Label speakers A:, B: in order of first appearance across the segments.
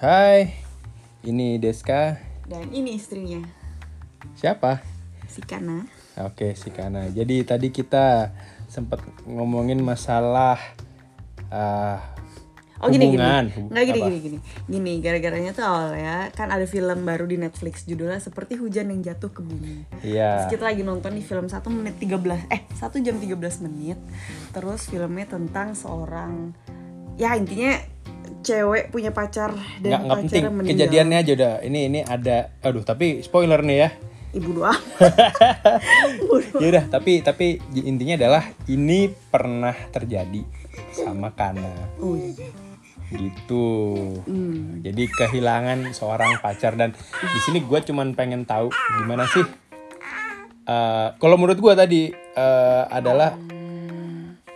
A: Hai, ini Deska.
B: Dan ini istrinya,
A: Siapa?
B: si Kana.
A: Oke, si Kana. Jadi tadi kita sempat ngomongin masalah uh,
B: Oh gini
A: hubungan.
B: gini, nggak gini gini gini, gini gara-garanya tuh awalnya kan ada film baru di Netflix judulnya seperti hujan yang jatuh ke bumi.
A: Iya.
B: Terus kita lagi nonton di film 1 menit 13 eh 1 jam 13 menit. Terus filmnya tentang seorang ya intinya cewek punya pacar
A: Nggak,
B: dan
A: nggak penting.
B: pacarnya meninggal.
A: Kejadiannya aja udah. Ini ini ada. Aduh, tapi spoiler nih ya.
B: Ibu doa.
A: Yaudah, tapi tapi intinya adalah ini pernah terjadi sama Kana.
B: oh iya.
A: gitu
B: Hmm.
A: jadi kehilangan seorang pacar dan di sini gue cuman pengen tahu gimana sih Eh, kalau menurut gue tadi eh, adalah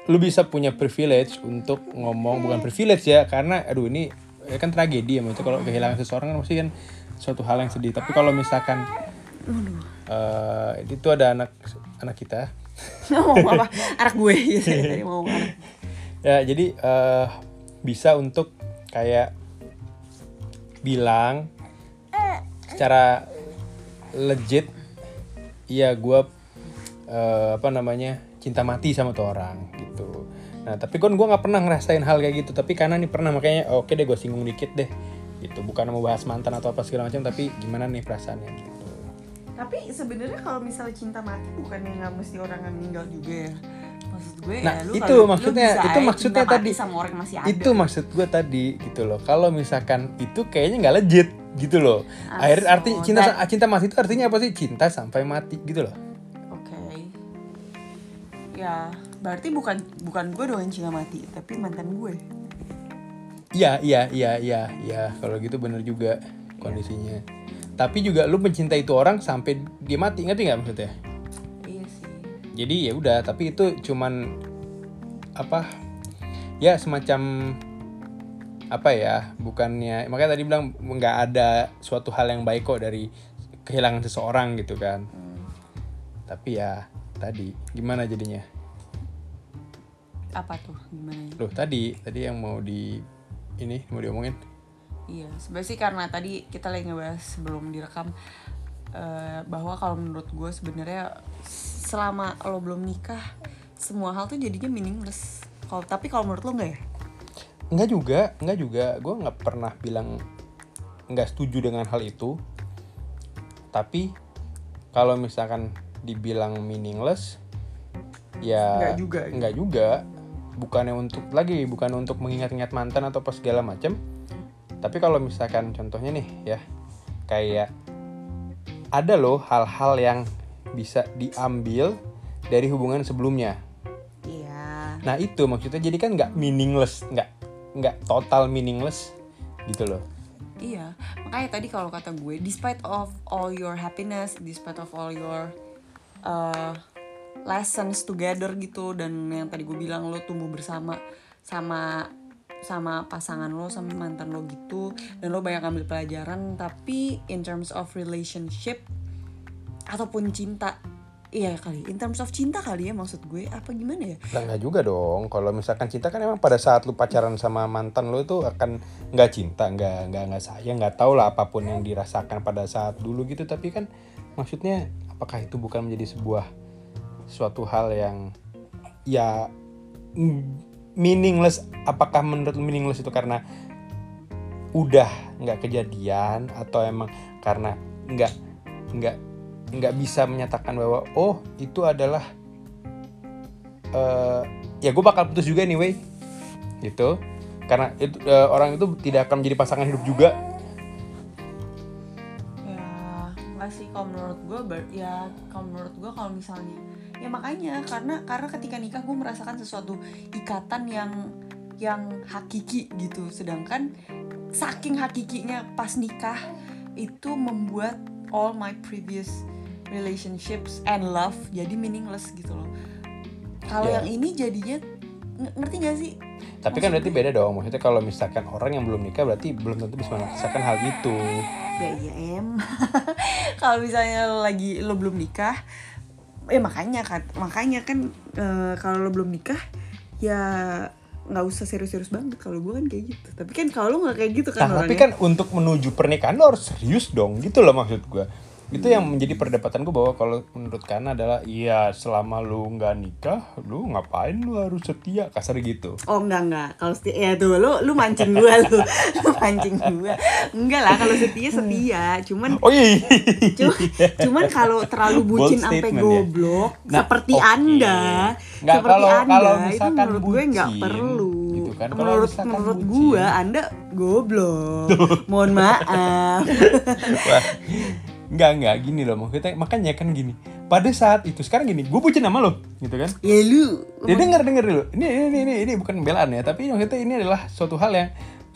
A: lu bisa punya privilege untuk ngomong bukan privilege ya karena aduh ini ya kan tragedi ya maksudnya kalau kehilangan seseorang kan pasti kan suatu hal yang sedih tapi kalau misalkan eh, itu ada anak anak kita
B: mau apa? Anak gue gitu tadi mau anak.
A: ya jadi eh, bisa untuk kayak bilang secara legit iya gue apa namanya cinta mati sama tuh orang gitu nah tapi kan gue nggak pernah ngerasain hal kayak gitu tapi karena nih pernah makanya oke deh gue singgung dikit deh gitu bukan mau bahas mantan atau apa segala macam tapi gimana nih perasaannya gitu
B: Tapi sebenarnya kalau misalnya cinta mati bukannya nggak mesti orang yang meninggal juga ya. Maksud gue
A: Nah,
B: ya lu
A: itu
B: kalau- lu
A: maksudnya-
B: bisa
A: itu maksudnya tadi.
B: sama orang yang masih ada.
A: itu maksud gue tadi gitu loh kalau misalkan itu kayaknya nggak legit gitu loh akhir arti cinta
B: dan-
A: cinta mati itu artinya apa sih cinta sampai mati gitu loh.
B: Ya, berarti bukan bukan gue dong yang cinta mati, tapi mantan gue.
A: iya iya iya iya iya. Kalau gitu bener juga kondisinya. Tapi juga lu mencintai itu orang sampai dia mati ngerti nggak maksudnya?
B: Iya sih.
A: jadi ya udah tapi itu cuman apa? Ya semacam apa ya? Bukannya makanya tadi bilang nggak ada suatu hal yang baik kok dari kehilangan seseorang gitu kan. Tapi ya tadi gimana jadinya
B: Apa tuh? Gimana? ya?
A: loh tadi tadi yang mau di ini mau diomongin
B: Iya, sebenarnya sih karena tadi kita lagi ngebahas sebelum direkam eh, bahwa kalau menurut gue sebenarnya selama lo belum nikah semua hal tuh jadinya meaningless. Kalau tapi kalau menurut lo enggak ya?
A: Enggak juga, enggak juga. Gue nggak pernah bilang nggak setuju dengan hal itu. Tapi kalau misalkan dibilang meaningless, ya
B: Nggak juga, gitu.
A: Nggak juga. Bukannya untuk lagi, bukan untuk mengingat-ingat mantan atau apa segala macam. Tapi kalau misalkan contohnya nih ya, kayak ada loh hal-hal yang bisa diambil dari hubungan sebelumnya.
B: Iya.
A: Nah itu maksudnya jadi kan nggak meaningless, nggak nggak total meaningless gitu loh.
B: Iya, makanya tadi kalau kata gue, despite of all your happiness, despite of all your uh, lessons together gitu, dan yang tadi gue bilang lo tumbuh bersama sama sama pasangan lo sama mantan lo gitu, dan lo banyak ambil pelajaran, tapi in terms of relationship ataupun cinta, iya kali, in terms of cinta kali ya maksud gue, apa gimana ya?
A: Lah nggak juga dong. Kalau misalkan cinta kan emang pada saat lu pacaran sama mantan lu itu akan nggak cinta, nggak nggak nggak sayang, nggak tahu lah apa pun yang dirasakan pada saat dulu gitu. Tapi kan maksudnya apakah itu bukan menjadi sebuah suatu hal yang ya meaningless? Apakah menurut meaningless itu karena udah nggak kejadian atau emang karena nggak nggak nggak bisa menyatakan bahwa oh itu adalah eh ya gue bakal putus juga anyway gitu karena itu eh, orang itu tidak akan menjadi pasangan hidup juga
B: kalau menurut gue ber- ya kalau menurut gue kalau misalnya ya makanya karena karena ketika nikah gue merasakan sesuatu ikatan yang yang hakiki gitu. Sedangkan saking hakikinya pas nikah itu membuat all my previous relationships and love jadi meaningless gitu loh. Kalau
A: Ya.
B: yang ini jadinya ng- ngerti gak sih?
A: Tapi kan berarti beda dong. Maksudnya kalau misalkan orang yang belum nikah berarti belum tentu bisa merasakan hal itu.
B: Ya iya em kalau misalnya lo lagi lo belum nikah eh makanya kan makanya kan eh, kalau lo belum nikah ya nggak usah serius-serius banget. Kalau gue kan kayak gitu. Tapi kan kalau lu nggak kayak gitu kan
A: Nah, tapi kan untuk menuju pernikahan lo harus serius dong. Gitu loh maksud gue itu yang menjadi perdebatan gue bahwa kalau menurut Kana adalah iya selama lu nggak nikah lu ngapain lu harus setia kasar gitu
B: Oh enggak enggak kalau setia ya tuh lu lu mancing gua lu lu mancing gua enggak lah kalau setia setia cuman
A: oh iya
B: Cuma, cuman kalau terlalu bucin sampai
A: ya.
B: goblok
A: Nah,
B: seperti
A: oke.
B: anda,
A: Nggak,
B: seperti
A: kalau-
B: anda
A: kalau
B: itu
A: misalkan
B: menurut gue nggak
A: bucin,
B: perlu.
A: gitu kan.
B: Menurut menurut
A: bucin.
B: gue anda goblok. Mohon maaf.
A: Nggak nggak gini loh maksudnya makanya kan gini pada saat itu sekarang gini gue bucin sama lo gitu kan
B: ya lu.
A: Ya denger denger dulu. Ini ini ini ini bukan pembelaan ya, tapi maksudnya ini adalah suatu hal yang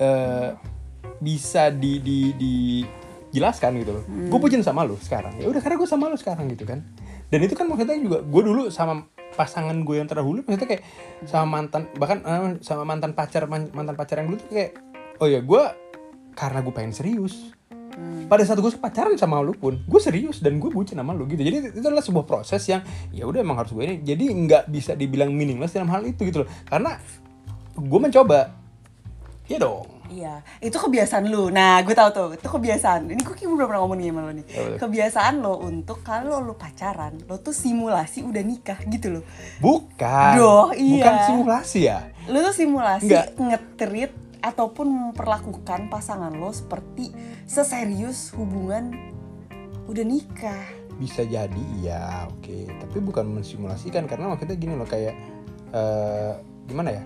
A: eh, bisa di di dijelaskan gitu loh. Gue pujian sama lu sekarang. Ya udah karena gue sama lu sekarang gitu kan. Dan itu kan maksudnya juga gue dulu sama pasangan gue yang terdahulu maksudnya kayak sama mantan bahkan eh, sama mantan pacar man- mantan pacar yang dulu tuh kayak oh ya gue karena gue pengen serius pada saat gue pacaran sama lu pun gue serius dan gue bucin sama lu gitu jadi itu adalah sebuah proses yang ya udah emang harus gue ini jadi nggak bisa dibilang meaningless dalam hal itu gitu loh karena gue mencoba ya dong
B: Iya, itu kebiasaan lu. Nah, gue tahu tuh, itu kebiasaan. Ini gue kayak belum pernah ngomong nih sama lo nih. Kebiasaan lo untuk kalau lo pacaran, lo tuh simulasi udah nikah gitu loh.
A: bukan
B: Doh, iya.
A: bukan simulasi ya
B: Lo tuh simulasi
A: Nggak.
B: ngetrit ataupun memperlakukan pasangan lo seperti seserius hubungan udah nikah.
A: bisa jadi ya oke. Tapi bukan mensimulasikan karena maksudnya gini loh kayak eh gimana ya?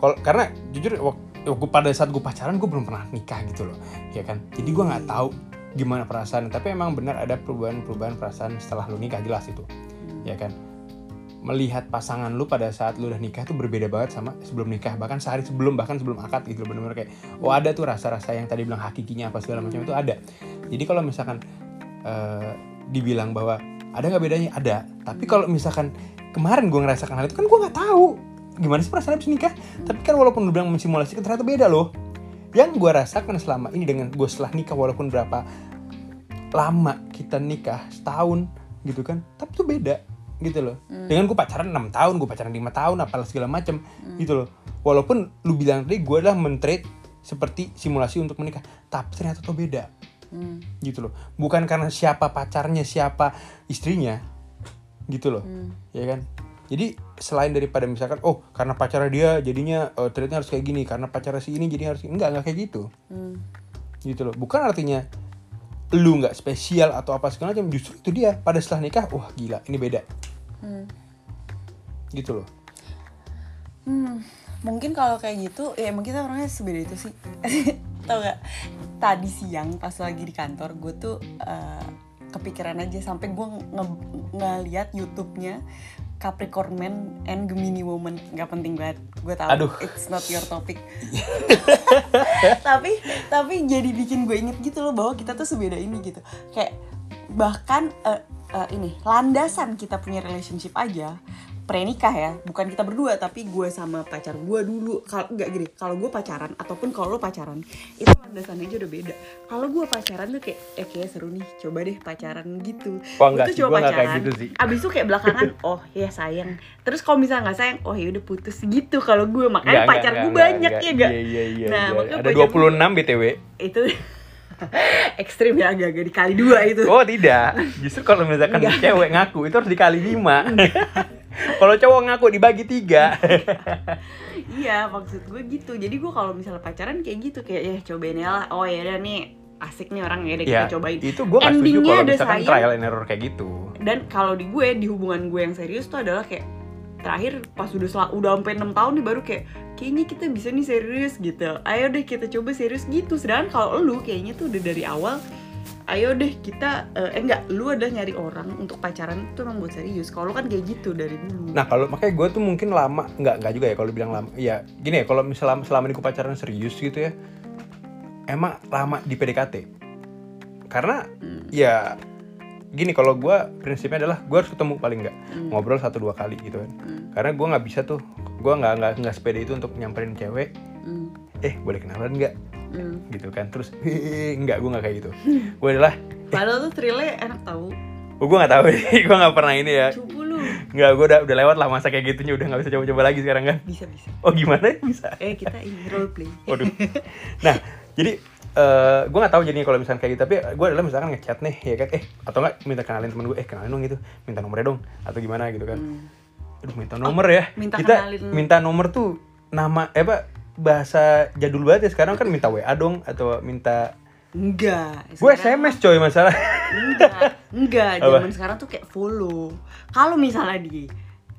A: Kalau karena jujur waktu pada saat gue pacaran gue belum pernah nikah gitu loh ya kan? Jadi gue nggak tahu gimana perasaan tapi emang benar ada perubahan-perubahan perasaan setelah lu nikah jelas itu ya kan melihat pasangan lu pada saat lu udah nikah tuh berbeda banget sama sebelum nikah bahkan sehari sebelum bahkan sebelum akad gitu loh bener-bener kayak oh ada tuh rasa-rasa yang tadi bilang hakikinya apa segala macam itu ada. Jadi kalau misalkan eh, dibilang bahwa ada nggak bedanya? Ada. Tapi kalau misalkan kemarin gue ngerasakan hal itu kan gue nggak tahu gimana sih perasaan habis nikah. Tapi kan walaupun lu bilang mensimulasikan ternyata beda loh. Yang gue rasakan selama ini dengan gue setelah nikah walaupun berapa lama kita nikah setahun gitu kan tapi tuh beda gitu loh. Dengan gue pacaran 6 tahun gue pacaran 5 tahun apalah segala macem gitu loh. Walaupun lu bilang tadi gue adalah mentreat seperti simulasi untuk menikah. Tapi ternyata tuh beda.
B: Hmm.
A: gitu loh. Bukan karena siapa pacarnya siapa istrinya gitu loh. Ya kan? Jadi selain daripada misalkan oh karena pacarnya dia jadinya uh, treatnya harus kayak gini. Karena pacarnya si ini jadi harus enggak enggak kayak gitu.
B: Hmm.
A: gitu loh. Bukan artinya lu nggak spesial atau apa segala macam justru itu dia. Pada setelah nikah wah gila ini beda.
B: Hmm.
A: gitu loh.
B: Hmm, mungkin kalau kayak gitu ya emang kita orangnya sebeda itu sih. Tau gak tadi siang pas lagi di kantor gue tuh eh, kepikiran aja. Sampai gue nge- ngeliat YouTube-nya Capricorn Man and Gemini Woman. Nggak penting banget. Gue tahu.
A: Aduh.
B: it's not your topic. Tapi tapi jadi bikin gue inget gitu loh bahwa kita tuh sebeda ini gitu. Kayak bahkan eh, eh, ini landasan kita punya relationship aja prenikah ya. Bukan kita berdua tapi gue sama pacar gue dulu. Kalau nggak gini kalau gue pacaran ataupun kalau lo pacaran itu landasannya aja udah beda. Kalau gue pacaran tuh kayak eh kayak seru nih coba deh pacaran gitu. Gua
A: enggak
B: tuh
A: kayak
B: pacaran.
A: gitu sih.
B: abis itu kayak belakangan oh ya sayang. Terus kalau misalnya nggak sayang oh ya udah putus gitu kalau gue. Makanya
A: Enggak,
B: pacar
A: enggak,
B: gue
A: enggak,
B: banyak
A: enggak.
B: ya gak
A: iya iya iya
B: nah
A: iya. ada
B: pacar gue-
A: 26 btw
B: itu ekstrim ya agak-agak dikali dua itu.
A: Oh tidak. Justru kalau misalkan
B: Enggak.
A: cewek ngaku itu harus dikali lima kalau cowok ngaku dibagi tiga.
B: Iya maksud gue gitu. Jadi gue kalau misalnya pacaran kayak gitu kayak ya cobain ya lah. Oh ya udah nih asik nih orang ya kita
A: ya
B: cobain.
A: itu gue
B: Endingnya
A: kalau
B: ada
A: misalkan
B: sayang.
A: trial and error kayak gitu.
B: Dan kalau di gue di hubungan gue yang serius tuh adalah kayak terakhir pas udah sel- udah sampai enam tahun nih baru kayak kayaknya kita bisa nih serius gitu. Ayo deh kita coba serius gitu. Sedangkan kalau lu kayaknya tuh udah dari awal ayo deh kita eh eh, enggak lu adalah nyari orang untuk pacaran tuh emang buat serius kalau kan kayak gitu dari dulu
A: Nah kalau makanya gue tuh mungkin lama nggak nggak juga ya kalau bilang lama. Ya gini ya kalau misalnya selama ini gue pacaran serius gitu ya, emang lama di PDKT. Karena
B: Hmm.
A: ya gini kalau gue prinsipnya adalah gue harus ketemu paling nggak
B: Hmm.
A: ngobrol satu dua kali gitu kan.
B: Hmm.
A: Karena gue nggak bisa tuh, gue nggak nggak nggak sepede itu untuk nyamperin cewek.
B: Hmm.
A: Eh boleh kenalan nggak?
B: Hmm.
A: Gitu kan. Terus nggak gue nggak kayak gitu. Gue adalah,
B: Padahal tuh thrillnya enak tau
A: oh, gue nggak tahu gue nggak pernah ini ya.
B: Cupu lu
A: Nggak, gue udah udah lewat lah masa kayak gitunya udah nggak bisa coba-coba lagi sekarang kan.
B: bisa bisa
A: Oh gimana bisa?
B: eh kita ini role play
A: Waduh. Nah, jadi eh gue nggak tahu jadinya kalau misalkan kayak gitu, tapi gue adalah misalkan ngechat nih, ya kan, eh atau nggak minta kenalin temen gue, eh kenalin dong gitu, minta nomornya dong, atau gimana gitu kan. Aduh minta nomor ya.
B: Hmm. minta
A: Kita
B: kenalin.
A: minta nomor tuh nama, eh apa bahasa jadul banget ya sekarang kan minta WA dong atau minta
B: enggak
A: gue SMS coy masalah.
B: enggak enggak
A: Apa?
B: zaman sekarang tuh kayak follow kalau misalnya di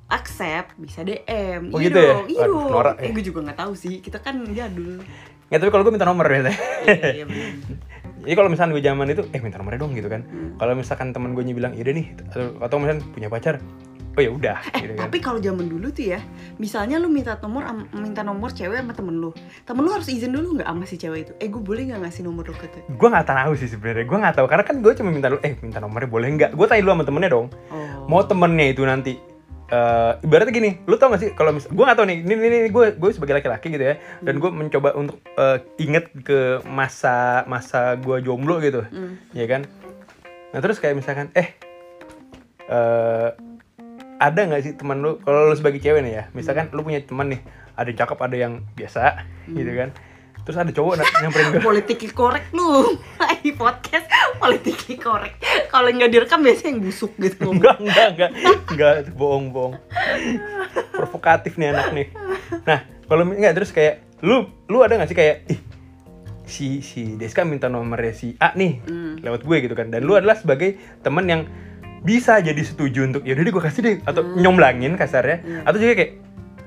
B: accept bisa DM
A: Oh
B: iya
A: gitu ya?
B: iya dong
A: norak
B: eh
A: ya.
B: gue juga nggak tahu sih kita kan jadul
A: Nggak tapi kalau gue minta nomor biasanya.
B: iya, iya.
A: Jadi kalau misalnya gue zaman itu, eh minta nomornya dong gitu kan.
B: Hmm.
A: Kalau misalkan teman gue bilang, iya deh nih, atau, atau misalnya punya pacar, oh ya udah,
B: Eh,
A: gitu kan.
B: tapi kalau zaman dulu tuh ya, misalnya lu minta nomor minta nomor cewek sama temen lu. Temen lu harus izin dulu nggak sama si cewek itu? Eh, gue boleh nggak ngasih nomor lu ke tuh?
A: gue nggak tahu sih sebenarnya gue nggak tahu karena kan gue cuma minta dulu eh minta nomornya boleh nggak gue tanya dulu sama temennya dong
B: Oh.
A: mau temennya itu nanti eh ibaratnya gini lu tau gak sih kalau mis gue nggak tahu nih ini ini, ini gue gue sebagai laki-laki gitu ya dan gue mencoba untuk eh, inget ke masa masa gue jomblo gitu
B: Hmm.
A: ya kan nah terus kayak misalkan eh eh ada nggak sih teman lu? Kalau lu sebagai cewek nih ya misalkan lu punya teman nih ada yang cakep ada yang biasa gitu kan. Terus ada cowok nyamperin gue
B: Politically correct lu. Di podcast. Politically correct. Kalau nggak direkam biasanya yang busuk gitu.
A: Enggak enggak enggak enggak bohong bohong. Provokatif nih anak nih. Nah kalau enggak terus kayak lu lu ada nggak sih kayak ih si si Deska minta nomornya si A nih lewat gue gitu kan. Dan lu adalah sebagai teman yang bisa jadi setuju untuk yaudah deh gue kasih deh atau nyomblangin kasarnya. Atau juga kayak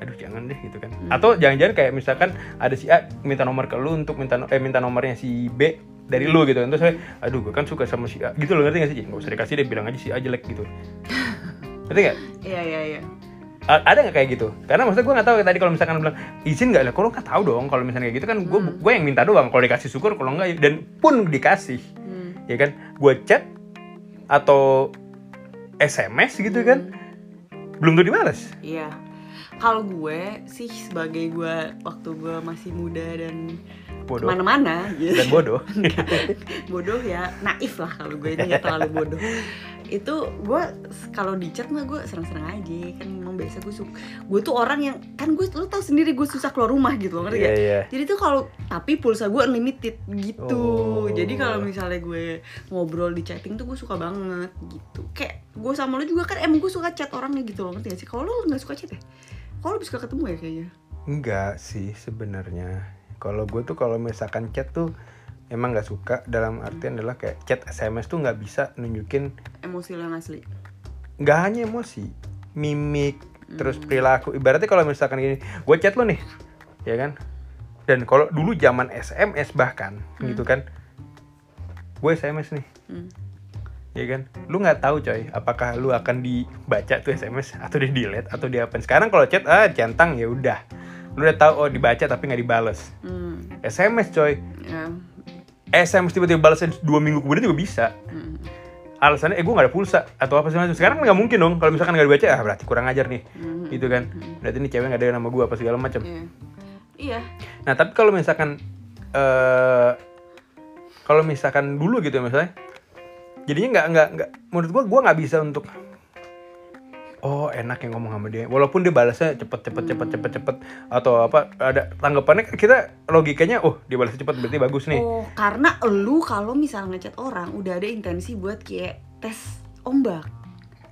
A: aduh jangan deh gitu kan. Atau jangan-jangan kayak misalkan ada si A minta nomor ke lu untuk minta no- eh minta nomornya si B dari lu gitu kan. Terus saya aduh gue kan suka sama si A gitu loh ngerti gak sih? Nggak usah dikasih deh bilang aja si A jelek gitu. Ngerti gak
B: Iya iya iya.
A: A- ada nggak kayak gitu? Karena maksudnya gue nggak tahu tadi kalau misalkan bilang izin nggak lah, kalau nggak tahu dong kalau misalnya kayak gitu kan. Gue gue yang minta doang. Kalau dikasih syukur, kalau nggak ya- dan pun dikasih,
B: Hmm.
A: ya kan? Gue chat atau SMS gitu kan, belum tuh dibalas.
B: Iya. Kalau gue sih sebagai gue waktu gue masih muda dan
A: Bodoh.
B: ke mana-mana gitu.
A: Dan bodoh.
B: bodoh ya naif lah kalau gue ini nggak terlalu bodoh itu gue kalau di chat mah gue seneng-seneng aja kan memang biasa gue suka gue tuh orang yang kan gue lu tau sendiri gue susah keluar rumah gitu loh ngerti
A: Iya
B: gak?
A: iya.
B: jadi tuh kalau tapi pulsa gue unlimited gitu
A: Oh.
B: jadi kalau misalnya gue ngobrol di chatting tuh gue suka banget gitu kayak gue sama lu juga kan emang gue suka chat orangnya gitu loh ngerti gak sih kalau lu nggak suka chat ya kalau lu suka ketemu ya kayaknya
A: Enggak sih sebenarnya. Kalau gue tuh kalau misalkan chat tuh emang nggak suka dalam artian adalah kayak chat SMS tuh nggak bisa nunjukin
B: emosi yang asli.
A: Nggak hanya emosi mimik terus perilaku. Ibaratnya kalau misalkan gini gue chat lo nih ya kan? Dan kalau dulu zaman SMS bahkan gitu kan gue SMS nih.
B: Hmm.
A: ya kan? Lu nggak tahu coy apakah lu akan dibaca tuh SMS atau di delete atau di apa. Sekarang kalau chat ah centang ya udah. Lu udah tahu oh dibaca tapi nggak dibales.
B: Hmm.
A: SMS coy.
B: Ya
A: SMS tiba-tiba balasnya dua minggu kemudian juga bisa
B: Hmm.
A: alasannya eh gue gak ada pulsa atau apa segala macam sekarang nggak mungkin dong kalau misalkan nggak dibaca ah berarti kurang ajar nih
B: Hmm.
A: gitu kan berarti ini cewek nggak ada nama gue apa segala macam
B: Iya. Iya.
A: nah tapi kalau misalkan eh kalau misalkan dulu gitu ya misalnya jadinya nggak nggak nggak menurut gue gue nggak bisa untuk oh enak yang ngomong sama dia walaupun dia balasnya cepet cepet cepet cepet cepet atau apa ada tanggapannya kan kita logikanya oh dia balasnya cepet berarti bagus nih
B: Oh, karena lu kalau misalnya ngechat orang udah ada intensi buat kayak tes ombak,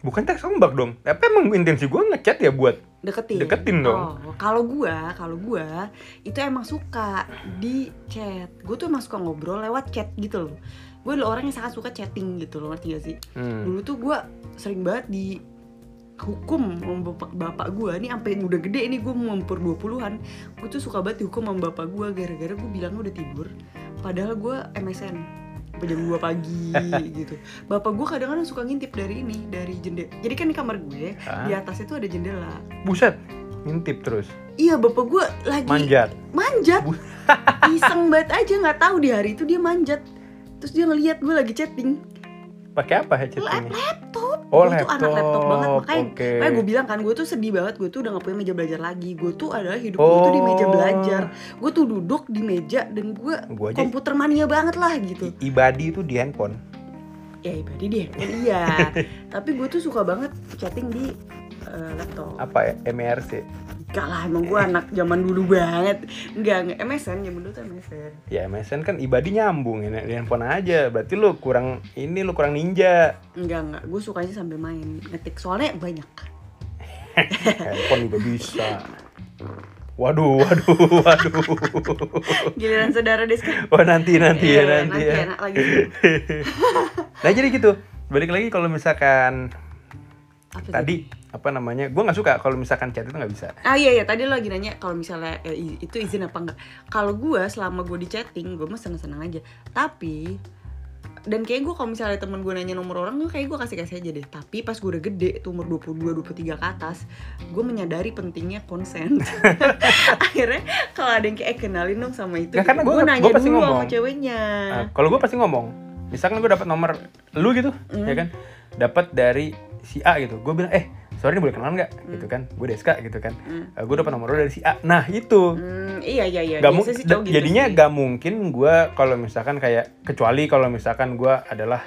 A: bukan teks ombak dong tapi emang intensi gue ngechat ya buat
B: deketin.
A: Deketin dong.
B: Oh, kalau gua, kalau gua itu emang suka di chat. Gue tuh emang suka ngobrol lewat chat gitu loh. Gue adalah orang yang sangat suka chatting gitu loh, ngerti gak sih?
A: hmm.
B: Dulu tuh gua sering banget di hukum sama bapak, bapak gue ini sampai udah gede ini gue mau umur 20-an gue tuh suka banget dihukum sama bapak gue gara-gara gue bilang udah tidur padahal gue MSN sampai jam 2 pagi gitu. Bapak gue kadang-kadang suka ngintip dari ini dari jendela. Jadi kan di kamar gue
A: Hah?
B: di atas itu ada jendela.
A: Buset ngintip terus.
B: Iya bapak gue lagi
A: manjat.
B: Manjat.
A: Bu-
B: iseng banget aja nggak tahu di hari itu dia manjat. Terus dia ngeliat gue lagi chatting.
A: Pakai apa ya chattingnya
B: laptop
A: Oh,
B: gue tuh anak laptop. banget. Makanya
A: oke.
B: makanya gue bilang kan gue tuh sedih banget. Gue tuh udah gak punya meja belajar lagi. Gue tuh adalah hidup gue tuh di meja
A: Oh.
B: belajar. Gue tuh duduk di meja dan gue komputer mania banget lah gitu.
A: I- ibadi itu di handphone.
B: Ya ibadi di handphone iya. Tapi gue tuh suka banget chatting di eh, laptop.
A: Apa ya MRC
B: Enggak lah emang gue anak zaman dulu banget. Enggak, enggak. MSN zaman dulu tuh MSN
A: ya MSN kan ibadi nyambung ya. Di handphone aja. Berarti lu kurang ini lu kurang ninja.
B: Enggak, enggak, gue sukanya sambil main. Ngetik. Soalnya banyak.
A: Handphone juga bisa. Waduh waduh waduh.
B: Giliran saudara Deska.
A: Wah nanti nanti ya
B: Iya,
A: nanti, ya.
B: enak lagi
A: nah jadi gitu. Balik lagi kalau misalkan
B: Apa
A: tadi apa namanya gue nggak suka kalau misalkan chat itu nggak bisa
B: Ah iya iya tadi lo lagi nanya kalau misalnya eh, itu izin apa enggak. Kalau gue selama gue di chatting gue mah seneng-seneng aja. Tapi dan kayak gue kalau misalnya temen gue nanya nomor orang kayak gue kasih kasih aja deh tapi pas gue udah gede tuh umur 22 23 ke atas gue menyadari pentingnya konsen akhirnya kalau ada yang kayak eh, kenalin dong sama itu
A: Nggak, karena
B: gue nanya
A: gua pasti
B: dulu sama
A: ngomong.
B: ceweknya
A: Nah, kalau gue pasti ngomong misalkan gue dapat nomor lu gitu
B: Hmm.
A: ya kan dapat dari si A gitu. Gue bilang eh sorry ini boleh kenalan nggak? Gitu kan. Gue Deska gitu kan.
B: Hmm.
A: gue dapat nomor lu dari si A. Nah itu.
B: Hmm, iya iya iya.
A: Gak mungkin
B: sih cowok gitu
A: jadinya
B: sih.
A: gak mungkin gue kalau misalkan kayak kecuali kalau misalkan gue adalah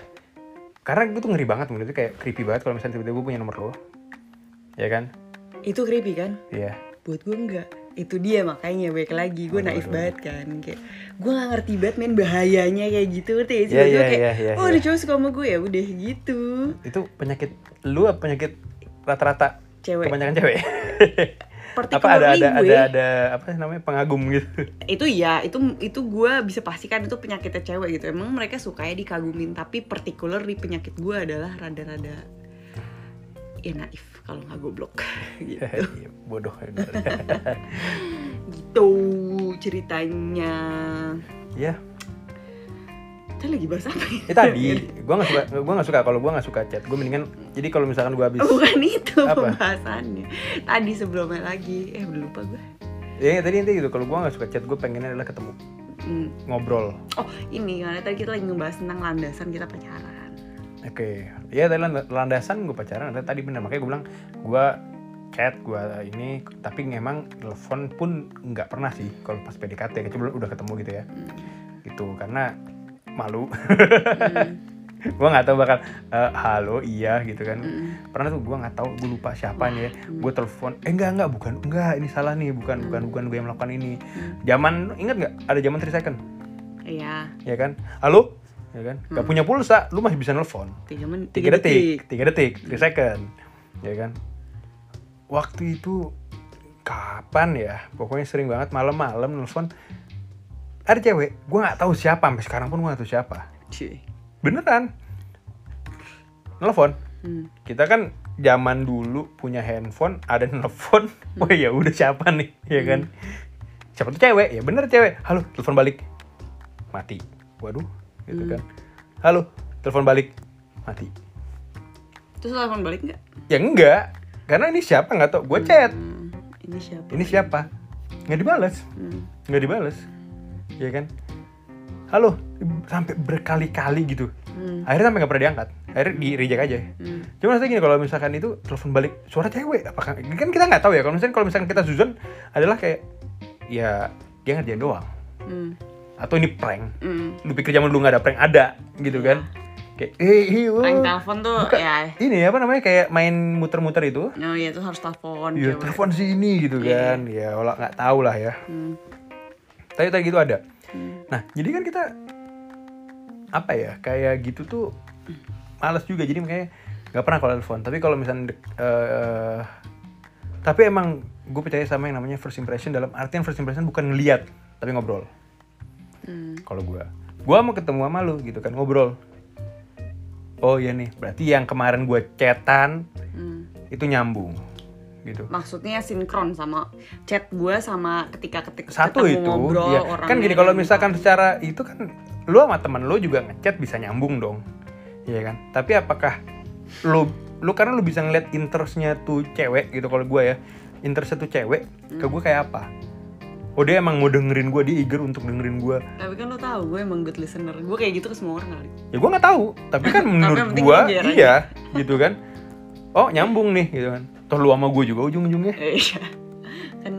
A: karena gue tuh ngeri banget menurut kayak creepy banget kalau misalnya tiba-tiba gue punya nomor lo ya kan?
B: Itu creepy kan?
A: Iya.
B: Buat gue enggak itu dia makanya baik lagi. Gue naif
A: waduh.
B: banget kan. Kayak gue gak ngerti banget men bahayanya kayak gitu. Ngerti Buat gue
A: iya,
B: kayak
A: iya, iya,
B: oh ada cowok suka sama gue ya udah gitu.
A: Itu penyakit lu apa penyakit rata-rata?
B: Cewek.
A: Kebanyakan cewek. Apa ada ada
B: gue.
A: ada ada apa namanya pengagum gitu?
B: Itu ya itu itu gue bisa pastikan itu penyakitnya cewek gitu. Emang mereka sukanya dikagumin tapi particularly penyakit gue adalah rada-rada ya naif kalau nggak goblok. Gitu.
A: Iya, bodoh
B: gitu ceritanya.
A: Ya
B: kita lagi bahas apa ya?
A: ya tadi. Gue nggak suka gue nggak suka. Kalau gue nggak suka chat gue mendingan jadi kalau misalkan gue habis
B: bukan itu
A: Apa?
B: pembahasannya. Tadi sebelumnya lagi. Eh udah lupa gue
A: ya tadi intinya gitu. Kalau gue nggak suka chat gue pengennya adalah ketemu.
B: Hmm.
A: ngobrol.
B: Oh ini karena tadi kita lagi ngebahas tentang landasan kita pacaran
A: Oke, ya tadi land- landasan gue pacaran. Tadi bener makanya gue bilang gue chat gue ini, tapi memang telepon pun nggak pernah sih kalau pas PDKT, kecuali udah ketemu gitu ya. Gitu karena malu.
B: Hmm.
A: gue nggak tahu bakal "Eh, halo iya gitu kan.
B: Hmm.
A: Pernah tuh gue nggak tahu gue lupa siapa nih ya. Gue telepon, eh enggak enggak bukan enggak ini salah nih bukan bukan bukan gue yang melakukan ini. Zaman ingat nggak ada zaman 3 second
B: Iya,
A: ya kan? Halo ya kan? Gak punya pulsa, lu masih bisa nelfon.
B: Tiga men
A: tiga detik tiga detik tiga second ya kan? Waktu itu kapan ya? Pokoknya sering banget malam-malam nelfon. Ada cewek gue nggak tahu siapa sampai sekarang pun gue nggak tahu siapa.
B: Cuy.
A: beneran. Nelfon.
B: Hmm.
A: kita kan zaman dulu punya handphone ada nelfon. Wah ya udah siapa nih? Ya kan? Siapa tuh cewek? Ya bener cewek. Halo telepon balik. Mati. Waduh gitu kan halo telepon balik mati
B: Terus telepon balik nggak?
A: Ya enggak, karena ini siapa nggak tau. Gue chat,
B: Hmm, ini siapa?
A: ini siapa? Nggak dibales,
B: Hmm.
A: nggak dibales, ya kan? Halo, sampai berkali-kali gitu.
B: Hmm.
A: Akhirnya sampai nggak pernah diangkat. Akhirnya di reject aja.
B: Hmm.
A: Cuma rasanya gini kalau misalkan itu telepon balik suara cewek, apakah kan kita nggak tahu ya. Kalau misalkan kalau misalkan kita Susan adalah kayak ya dia ngerjain doang.
B: Hmm.
A: Atau ini prank.
B: Hmm.
A: Lu pikir zaman dulu nggak ada prank ada gitu kan? Kayak eh eh,
B: Prank
A: oh.
B: telepon tuh
A: Bukan.
B: ya.
A: Ini apa namanya kayak main muter-muter itu.
B: Oh iya tuh harus telepon
A: Iya
B: cewek.
A: telepon sini gitu
B: Iya.
A: kan, ya olah nggak tahu lah ya.
B: Hmm.
A: Tadi tadi gitu ada.
B: Hmm.
A: Nah jadi kan kita apa ya kayak gitu tuh males juga jadi makanya nggak pernah kalau telepon. Tapi kalau misalnya eh, tapi emang gue percaya sama yang namanya first impression dalam artian first impression bukan ngeliat tapi ngobrol.
B: Hmm.
A: Kalau gue, gue mau ketemu sama lu gitu kan ngobrol. Oh iya nih, berarti yang kemarin gue chatan
B: Hmm.
A: itu nyambung gitu.
B: Maksudnya sinkron sama chat gue sama ketika ketik
A: satu
B: ketemu
A: itu
B: ngobrol
A: ya.
B: orangnya
A: kan gini kalau misalkan secara itu kan lu sama temen lu juga ngechat bisa nyambung dong Iya kan tapi apakah lu lu karena lu bisa ngeliat interestnya tuh cewek gitu kalau gue ya interestnya tuh cewek ke gue kayak apa oh dia emang mau dengerin gue dia eager untuk dengerin gue
B: Tapi kan lo tahu gue emang good listener. Gue kayak gitu ke semua orang kali.
A: ya gue nggak tahu tapi kan menurut gue iya gitu kan oh nyambung nih gitu kan toh lu sama gue juga ujung-ujungnya
B: Eh, Iya. kan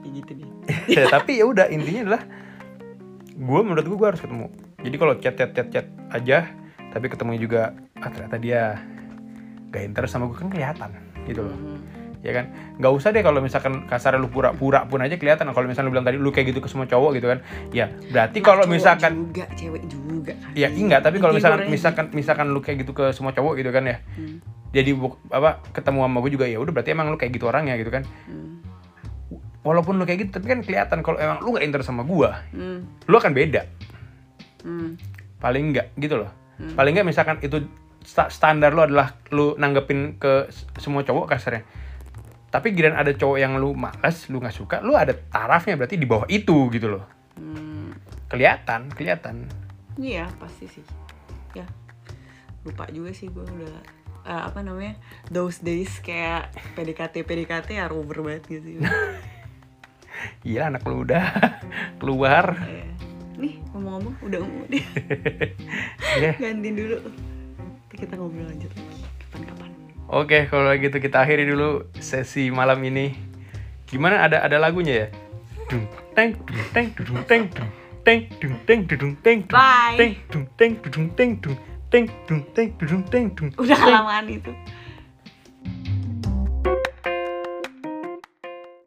B: kayak gitu deh.
A: ya, tapi ya udah intinya adalah gue menurut gue gue harus ketemu jadi kalau chat chat chat chat aja tapi ketemu juga ah ternyata dia gak interest sama gue kan kelihatan gitu loh
B: Hmm.
A: Ya kan? Nggak usah deh kalau misalkan kasar lu pura-pura pun aja kelihatan. Kalau misalnya lu bilang tadi lu kayak gitu ke semua cowok gitu kan ya berarti
B: Nah,
A: kalau misalkan
B: juga cewek juga kan.
A: Ya enggak tapi kalau misalkan misalkan misalkan lu kayak gitu ke semua cowok gitu kan ya.
B: Hmm.
A: jadi apa ketemu sama gue juga ya udah berarti emang lu kayak gitu orangnya gitu kan.
B: Hmm.
A: walaupun lu kayak gitu tapi kan kelihatan kalau emang lu nggak interest sama gue
B: Hmm.
A: lu akan beda.
B: Hmm.
A: paling enggak gitu loh. Paling enggak misalkan itu sta- standar lu adalah lu nanggepin ke semua cowok kasarnya tapi giliran ada cowok yang lu malas lu nggak suka lu ada tarafnya berarti di bawah itu gitu loh.
B: Hmm.
A: kelihatan kelihatan.
B: Iya pasti sih. Ya. Lupa juga sih gue udah eh, apa namanya those days kayak PDKT PDKT ya over banget gitu
A: iya anak lu udah keluar.
B: Eh, nih ngomong-ngomong udah umur
A: ya
B: gantiin dulu. Nanti kita ngobrol lanjut
A: Oke, kalau gitu kita akhiri dulu sesi malam ini. Gimana ada ada lagunya ya? Dung teng dung teng dung teng dung teng dung teng dung teng dung teng dung teng dung teng dung teng dung teng dung teng dung
B: udah kelamaan itu